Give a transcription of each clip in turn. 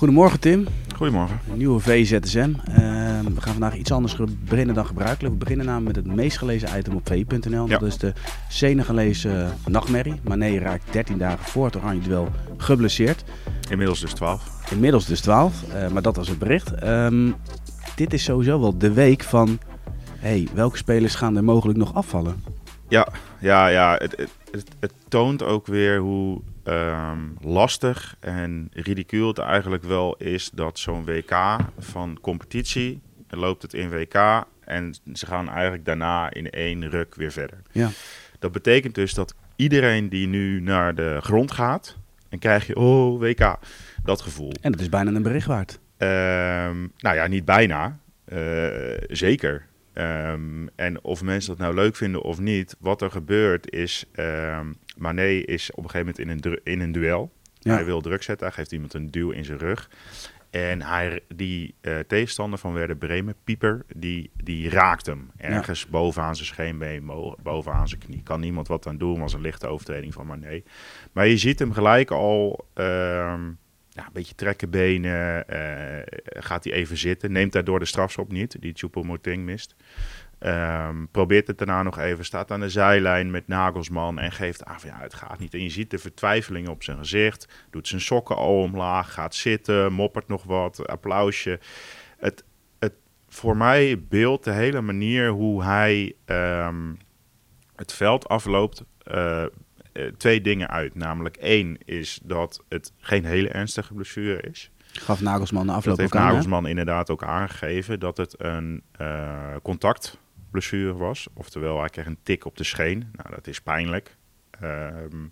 Goedemorgen Tim. Goedemorgen. Een nieuwe VZSM. Uh, we gaan vandaag iets anders beginnen dan gebruikelijk. We beginnen namelijk met het meest gelezen item op VI.nl. Ja. Dat is de Senegaleese nachtmerrie. Mané raakt 13 dagen voor het Oranje Duel geblesseerd. Inmiddels dus 12. Inmiddels dus 12, eh, maar dat was het bericht. Ehm, dit is sowieso wel de week van... Hey, welke spelers gaan er mogelijk nog afvallen? Ja, ja, ja. Het, het, het, het toont ook weer hoe ehm, lastig en ridicuul het eigenlijk wel is dat zo'n WK van competitie loopt het in WK en ze gaan eigenlijk daarna in één ruk weer verder. Ja. Dat betekent dus dat iedereen die nu naar de grond gaat, en krijg je, oh WK, dat gevoel. En dat is bijna een bericht waard. Ehm, nou ja, niet bijna. Eh, zeker. Ehm, en of mensen dat nou leuk vinden of niet, wat er gebeurt is, Mané is op een gegeven moment in een, in een duel. Ja. Hij wil druk zetten, hij geeft iemand een duw in zijn rug. En hij, die eh, tegenstander van Werder Bremen, Pieper, die, die raakt hem. Ergens bovenaan zijn scheenbeen, bovenaan zijn knie. Kan niemand wat aan doen, was een lichte overtreding van Mané. Maar je ziet hem gelijk al ehm, ja, een beetje trekken benen. eh, gaat hij even zitten. Neemt daardoor de strafschop niet, die Choupo-Moting mist. Ehm, probeert het daarna nog even. Staat aan de zijlijn met Nagelsman en geeft aan van ja, het gaat niet. En je ziet de vertwijfeling op zijn gezicht. Doet zijn sokken al omlaag, gaat zitten, moppert nog wat, applausje. Het, het, voor mij beeldt de hele manier hoe hij ehm, het veld afloopt eh, eh, twee dingen uit. Namelijk één is dat het geen hele ernstige blessure is. Gaf Nagelsman de afloop Dat heeft hè? Nagelsman inderdaad ook aangegeven dat het een eh, contactblessure was. Oftewel, hij kreeg een tik op de scheen. Nou, dat is pijnlijk. Ehm,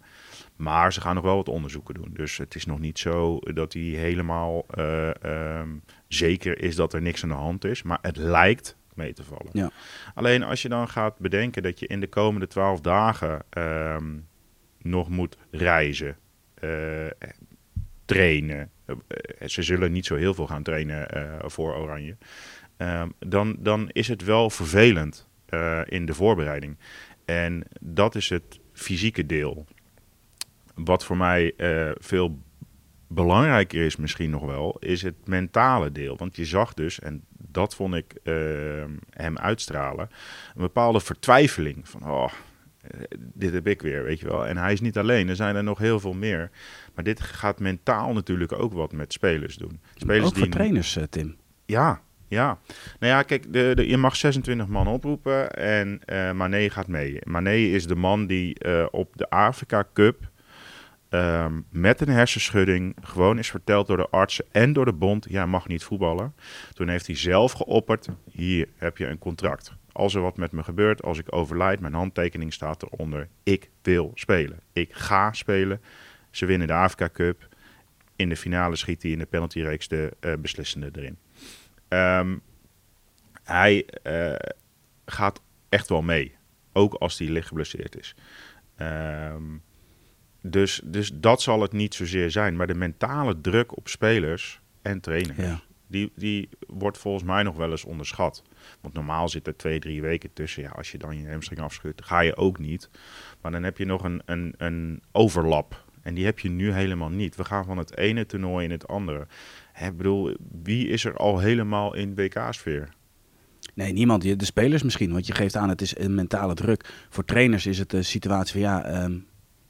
maar ze gaan nog wel wat onderzoeken doen. Dus het is nog niet zo dat hij helemaal eh, ehm, zeker is dat er niks aan de hand is. Maar het lijkt mee te vallen. Ja. Alleen als je dan gaat bedenken dat je in de komende twaalf dagen ehm, nog moet reizen, eh, trainen. Eh, ze zullen niet zo heel veel gaan trainen voor Oranje. Ehm, dan, dan is het wel vervelend eh, in de voorbereiding. En dat is het fysieke deel. Wat voor mij eh, veel belangrijker is misschien nog wel, is het mentale deel. Want je zag dus, en dat vond ik eh, hem uitstralen, een bepaalde vertwijfeling. Van, oh, eh, dit heb ik weer, weet je wel. En hij is niet alleen, er zijn er nog heel veel meer. Maar dit gaat mentaal natuurlijk ook wat met spelers doen. Spelers ook voor die trainers, Tim. ja, ja. Nou ja, kijk, de, je mag 26 man oproepen en eh Mané gaat mee. Mané is de man die eh, op de Afrika Cup ehm, met een hersenschudding gewoon is verteld door de artsen en door de bond, ja, mag niet voetballen. Toen heeft hij zelf geopperd, hier heb je een contract. Als er wat met me gebeurt, als ik overlijd, mijn handtekening staat eronder. Ik wil spelen. Ik ga spelen. Ze winnen de Afrika Cup. In de finale schiet hij in de penaltyreeks de eh, beslissende erin. Ehm, hij eh, gaat echt wel mee. Ook als hij licht geblesseerd is. Ehm, dus, dus dat zal het niet zozeer zijn. Maar de mentale druk op spelers en trainers, Ja. die, die wordt volgens mij nog wel eens onderschat. Want normaal zit er twee, drie weken tussen. Ja, als je dan je hamstring afschudt, ga je ook niet. Maar dan heb je nog een, een, een overlap. En die heb je nu helemaal niet. We gaan van het ene toernooi in het andere. Ik bedoel, wie is er al helemaal in WK-sfeer? Nee, niemand. De spelers misschien. Want je geeft aan, het is een mentale druk. Voor trainers is het de situatie van ja, ehm,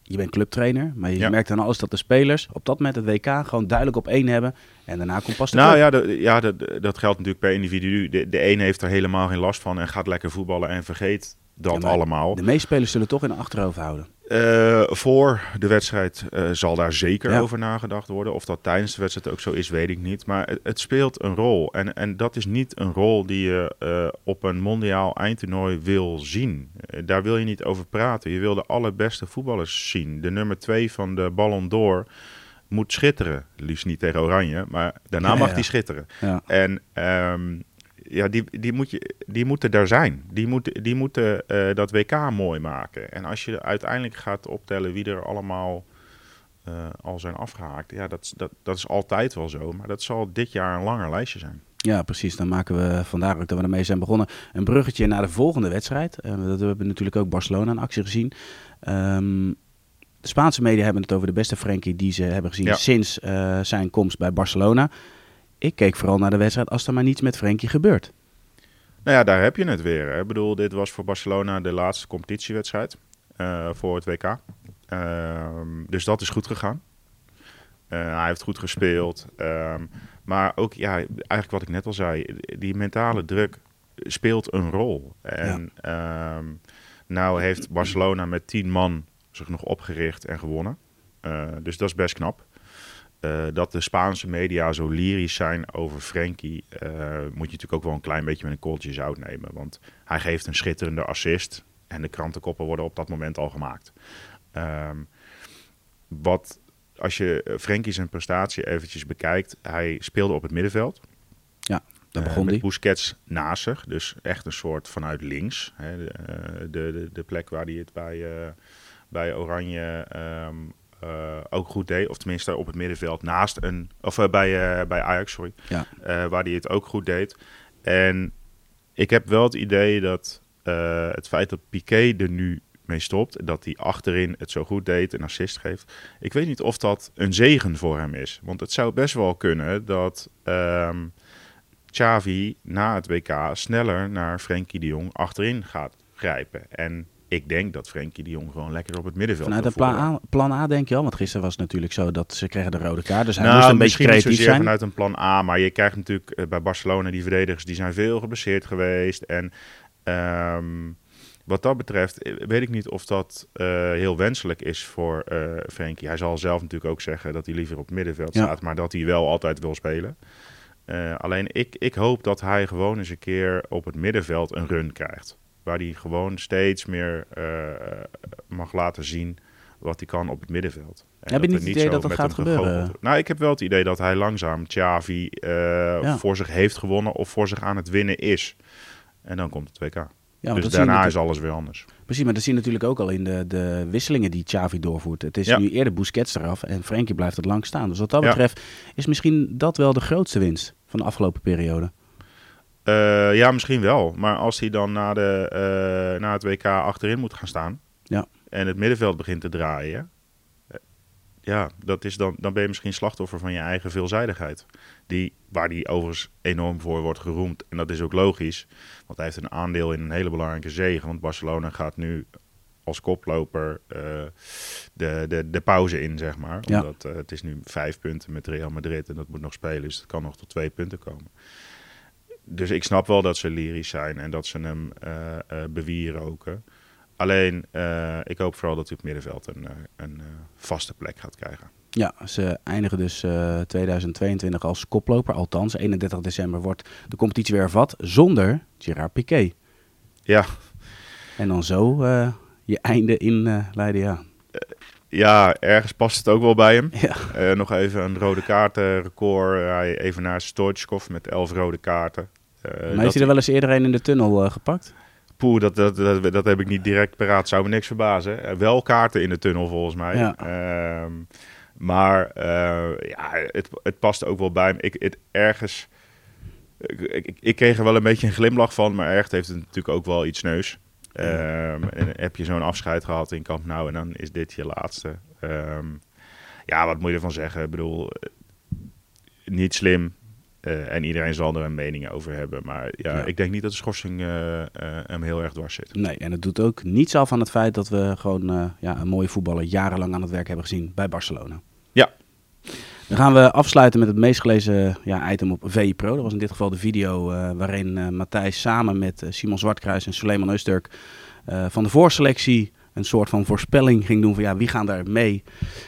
je bent clubtrainer. Maar je Ja. merkt dan alles dat de spelers op dat moment het WK gewoon duidelijk op één hebben. En daarna komt pas de Nou club. ja, de- ja dat, dat geldt natuurlijk per individu. De, de een heeft er helemaal geen last van en gaat lekker voetballen en vergeet dat Ja, allemaal. De meeste spelers zullen toch in de achterhoofd houden. Eh, voor de wedstrijd eh, zal daar zeker Ja. over nagedacht worden. Of dat tijdens de wedstrijd ook zo is, weet ik niet. Maar het, het speelt een rol. En, en dat is niet een rol die je eh, op een mondiaal eindtoernooi wil zien. Daar wil je niet over praten. Je wil de allerbeste voetballers zien. De nummer twee van de Ballon d'Or moet schitteren. Liefst niet tegen Oranje, maar daarna Ja, mag ja. die schitteren. En ehm, ja, die, die, moet je, die moeten daar zijn. Die moeten, die moeten eh, dat WK mooi maken. En als je uiteindelijk gaat optellen wie er allemaal eh, al zijn afgehaakt. Ja, dat, dat, dat is altijd wel zo. Maar dat zal dit jaar een langer lijstje zijn. Ja, precies. Dan maken we vandaar ook dat we ermee zijn begonnen. Een bruggetje naar de volgende wedstrijd. Eh, dat we hebben natuurlijk ook Barcelona in actie gezien. Ehm, de Spaanse media hebben het over de beste Frenkie die ze hebben gezien Ja. sinds zijn komst bij Barcelona. Ik keek vooral naar de wedstrijd als er maar niets met Frenkie gebeurt. Nou ja, daar heb je het weer. hè. Ik bedoel, dit was voor Barcelona de laatste competitiewedstrijd eh, voor het WK. Ehm, dus dat is goed gegaan. Eh, hij heeft goed gespeeld. Ehm, maar ook, ja, eigenlijk wat ik net al zei, die mentale druk speelt een rol. En ehm, nou heeft Barcelona met tien man zich nog opgericht en gewonnen. Eh, dus dat is best knap. Eh, dat de Spaanse media zo lyrisch zijn over Frenkie, eh, moet je natuurlijk ook wel een klein beetje met een kooltje zout nemen. Want hij geeft een schitterende assist en de krantenkoppen worden op dat moment al gemaakt. Ehm, wat, als je eh, Frenkie zijn prestatie eventjes bekijkt, hij speelde op het middenveld. Daar Eh, begon met hij. Busquets naast zich, dus echt een soort vanuit links. Hè, de, de, de, de plek waar hij het bij, bij Oranje ehm, eh, ook goed deed. Of tenminste op het middenveld naast een... Of eh, bij, eh, bij Ajax, sorry. Ja. Eh, waar hij het ook goed deed. En ik heb wel het idee dat het feit dat Piqué er nu mee stopt... dat hij achterin het zo goed deed, een assist geeft... Ik weet niet of dat een zegen voor hem is. Want het zou best wel kunnen dat... ehm Xavi na het WK sneller naar Frenkie de Jong achterin gaat grijpen. En ik denk dat Frenkie de Jong gewoon lekker op het middenveld Vanuit een plan. A, plan A denk je al? Want gisteren was het natuurlijk zo dat ze kregen de rode kaart. Dus hij nou, moest een beetje niet creatief zijn. vanuit een plan A, maar je krijgt natuurlijk eh, bij Barcelona die verdedigers, die zijn veel geblesseerd geweest. En ehm, wat dat betreft eh, weet ik niet of dat eh, heel wenselijk is voor eh Frenkie. Hij zal zelf natuurlijk ook zeggen dat hij liever op het middenveld Ja. staat, maar dat hij wel altijd wil spelen. Alleen ik, ik hoop dat hij gewoon eens een keer op het middenveld een run krijgt. Waar hij gewoon steeds meer eh, mag laten zien wat hij kan op het middenveld. En Heb je niet het idee dat dat gaat gebeuren? Nou, ik heb wel het idee dat hij langzaam Xavi eh, Ja. voor zich heeft gewonnen of voor zich aan het winnen is. En dan komt het WK. Ja, dus daarna is alles weer anders. Precies, maar dat zie je natuurlijk ook al in de, de wisselingen die Xavi doorvoert. Het is Ja. nu eerder Busquets eraf en Frenkie blijft het lang staan. Dus wat dat betreft is misschien dat wel de grootste winst van de afgelopen periode. Eh, ja, misschien wel. Maar als hij dan na, de, eh, na het WK achterin moet gaan staan Ja. en het middenveld begint te draaien, eh, ja, dat is dan, dan ben je misschien slachtoffer van je eigen veelzijdigheid. Die, waar die overigens enorm voor wordt geroemd. En dat is ook logisch, want hij heeft een aandeel in een hele belangrijke zege. Want Barcelona gaat nu als koploper de, de, de pauze in, zeg maar. Omdat het is nu vijf punten met Real Madrid en dat moet nog spelen. Dus het kan nog tot twee punten komen. Dus ik snap wel dat ze lyrisch zijn en dat ze hem eh eh bewieroken. Alleen, eh, ik hoop vooral dat hij op het middenveld een, een vaste plek gaat krijgen. Ja, ze eindigen dus eh 2022 als koploper. Althans, 31 december wordt de competitie weer hervat zonder Gerard Piqué. Ja, En dan zo je einde in Leiden, ja. ja, ergens past het ook wel bij hem. Ja, nog even een rode kaartenrecord. Hij even naar Stoichkov met elf rode kaarten. Eh, maar heeft hij er wel eens eerder een in de tunnel eh, gepakt? Poeh, dat, dat, dat, dat heb ik niet direct paraat. Zou me niks verbazen. Eh, wel kaarten in de tunnel volgens mij. Ja. Ehm, maar ja, het, het past ook wel bij hem. Ik, het, ergens... Ik, ik, ik kreeg er wel een beetje een glimlach van, maar ergens heeft het natuurlijk ook wel iets neus. Ehm, en heb je zo'n afscheid gehad in Kamp Nou en dan is dit je laatste. Ehm, ja, wat moet je ervan zeggen? Ik bedoel, niet slim. Eh, en iedereen zal er een mening over hebben. Maar ja, Ja. ik denk niet dat de schorsing eh, eh, hem heel erg dwars zit. Nee, en het doet ook niets af aan het feit dat we gewoon ja, een mooie voetballer jarenlang aan het werk hebben gezien bij Barcelona. Ja. Dan gaan we afsluiten met het meest gelezen ja, item op VI Pro. Dat was in dit geval de video waarin Matthijs samen met Simon Zwartkruis en Suleiman Eusturk van de voorselectie een soort van voorspelling ging doen van ja, wie gaan daar mee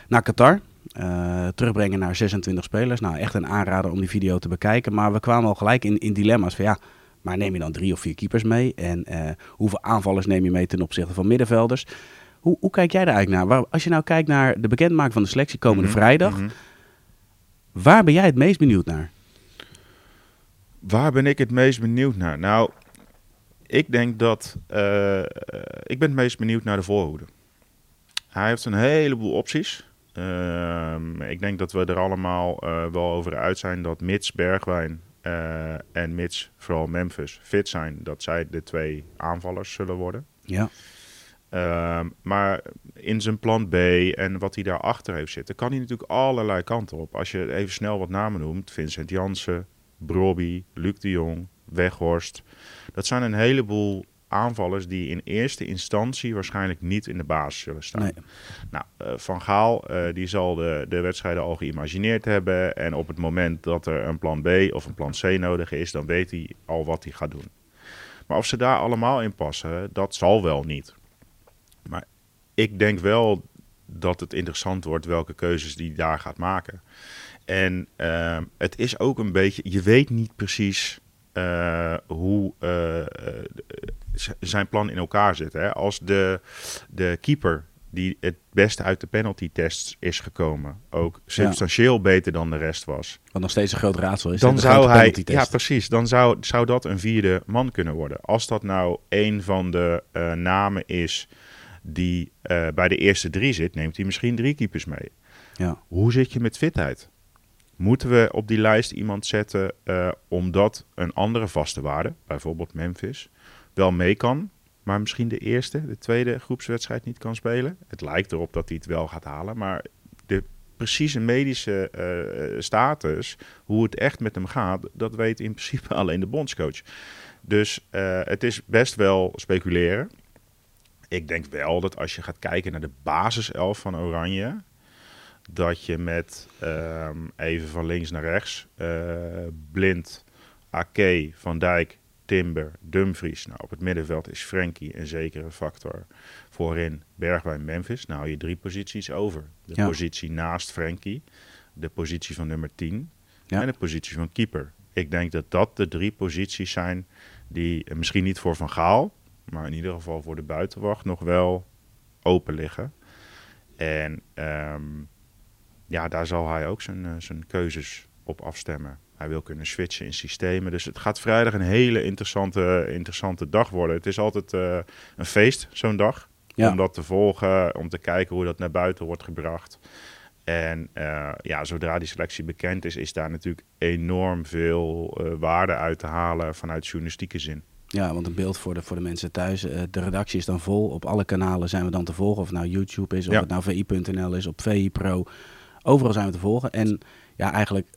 naar Qatar. Eh, terugbrengen naar 26 spelers. Nou, echt een aanrader om die video te bekijken. Maar we kwamen al gelijk in, in dilemma's van ja, maar neem je dan drie of vier keepers mee? En eh, hoeveel aanvallers neem je mee ten opzichte van middenvelders? Hoe, hoe kijk jij daar eigenlijk naar? Waar, als je nou kijkt naar de bekendmaking van de selectie komende Mhm, vrijdag, mhm. waar ben jij het meest benieuwd naar? Waar ben ik het meest benieuwd naar? Nou, ik denk dat. eh, ik ben het meest benieuwd naar de voorhoede. Hij heeft een heleboel opties. Ehm, ik denk dat we er allemaal eh, wel over uit zijn dat mits Bergwijn eh, en mits vooral Memphis fit zijn, dat zij de twee aanvallers zullen worden. Ja, Ehm, maar in zijn plan B en wat hij daarachter heeft zitten, kan hij natuurlijk allerlei kanten op. Als je even snel wat namen noemt, Vincent Jansen, Brobby, Luc de Jong, Weghorst. Dat zijn een heleboel aanvallers die in eerste instantie waarschijnlijk niet in de basis zullen staan. Nee. Nou, eh, Van Gaal eh, die zal de, de wedstrijden al geïmagineerd hebben. En op het moment dat er een plan B of een plan C nodig is, dan weet hij al wat hij gaat doen. Maar of ze daar allemaal in passen, dat zal wel niet. Maar ik denk wel dat het interessant wordt welke keuzes die daar gaat maken. En uh, het is ook een beetje, je weet niet precies uh, hoe uh, zijn plan in elkaar zit. Hè? Als de, de keeper die het beste uit de penalty tests is gekomen, ook substantieel ja. beter dan de rest was. Wat nog steeds een groot raadsel is. Dan zou hij, ja precies, dan zou, zou dat een vierde man kunnen worden. Als dat nou een van de uh, namen is die uh, bij de eerste drie zit, neemt hij misschien drie keepers mee. Ja. Hoe zit je met fitheid? Moeten we op die lijst iemand zetten uh, omdat een andere vaste waarde, bijvoorbeeld Memphis, wel mee kan, maar misschien de eerste, de tweede groepswedstrijd niet kan spelen? Het lijkt erop dat hij het wel gaat halen, maar de precieze medische uh, status, hoe het echt met hem gaat, dat weet in principe alleen de bondscoach. Dus uh, het is best wel speculeren. Ik denk wel dat als je gaat kijken naar de basiself van Oranje, dat je met um, even van links naar rechts uh, Blind, Ake, Van Dijk, Timber, Dumfries. Nou, op het middenveld is Frenkie een zekere factor. Voorin Bergwijn, Memphis. Nou, je drie posities over. De ja. positie naast Frenkie, de positie van nummer 10 ja. en de positie van keeper. Ik denk dat dat de drie posities zijn die misschien niet voor Van Gaal, maar in ieder geval voor de buitenwacht nog wel open liggen. En um, ja, daar zal hij ook zijn, uh, zijn keuzes op afstemmen. Hij wil kunnen switchen in systemen. Dus het gaat vrijdag een hele interessante, interessante dag worden. Het is altijd uh, een feest, zo'n dag. Ja. Om dat te volgen, om te kijken hoe dat naar buiten wordt gebracht. En uh, ja, zodra die selectie bekend is, is daar natuurlijk enorm veel uh, waarde uit te halen vanuit journalistieke zin. Ja, want een beeld voor de, voor de mensen thuis. Uh, de redactie is dan vol. Op alle kanalen zijn we dan te volgen. Of het nou YouTube is, of ja. het nou VI.nl is, op VI Pro. Overal zijn we te volgen. En ja, eigenlijk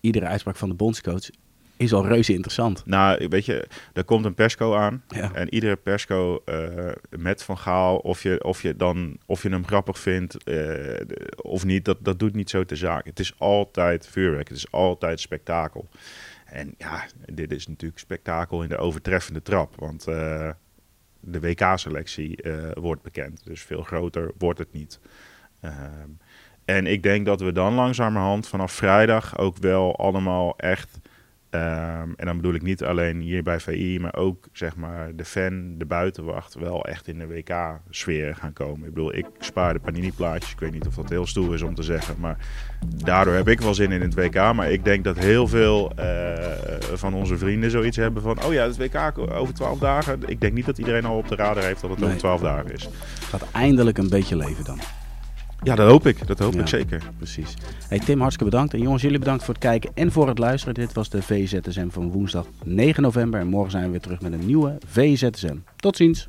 iedere uitspraak van de bondscoach is al reuze interessant. Nou, weet je, er komt een persco aan. Ja. En iedere persco uh, met Van Gaal, of je, of je, dan, of je hem grappig vindt uh, of niet, dat, dat doet niet zo te zaak. Het is altijd vuurwerk, het is altijd spektakel. En ja, dit is natuurlijk spektakel in de overtreffende trap. Want uh, de WK-selectie wordt bekend. Dus veel groter wordt het niet. Ehm, en ik denk dat we dan langzamerhand vanaf vrijdag ook wel allemaal echt... Um, en dan bedoel ik niet alleen hier bij VI, maar ook zeg maar de fan, de buitenwacht, wel echt in de WK-sfeer gaan komen. Ik bedoel, ik spaar de panini-plaatjes. Ik weet niet of dat heel stoer is om te zeggen, maar daardoor heb ik wel zin in het WK. Maar ik denk dat heel veel uh, van onze vrienden zoiets hebben van, oh ja, het WK over twaalf dagen. Ik denk niet dat iedereen al op de radar heeft dat het nee. over twaalf dagen is. Het gaat eindelijk een beetje leven dan. Ja, dat hoop ik. Dat hoop ja, ik zeker. Precies. Hey Tim, hartstikke bedankt. En jongens, jullie bedankt voor het kijken en voor het luisteren. Dit was de VZSM van woensdag 9 november. En morgen zijn we weer terug met een nieuwe VZSM. Tot ziens.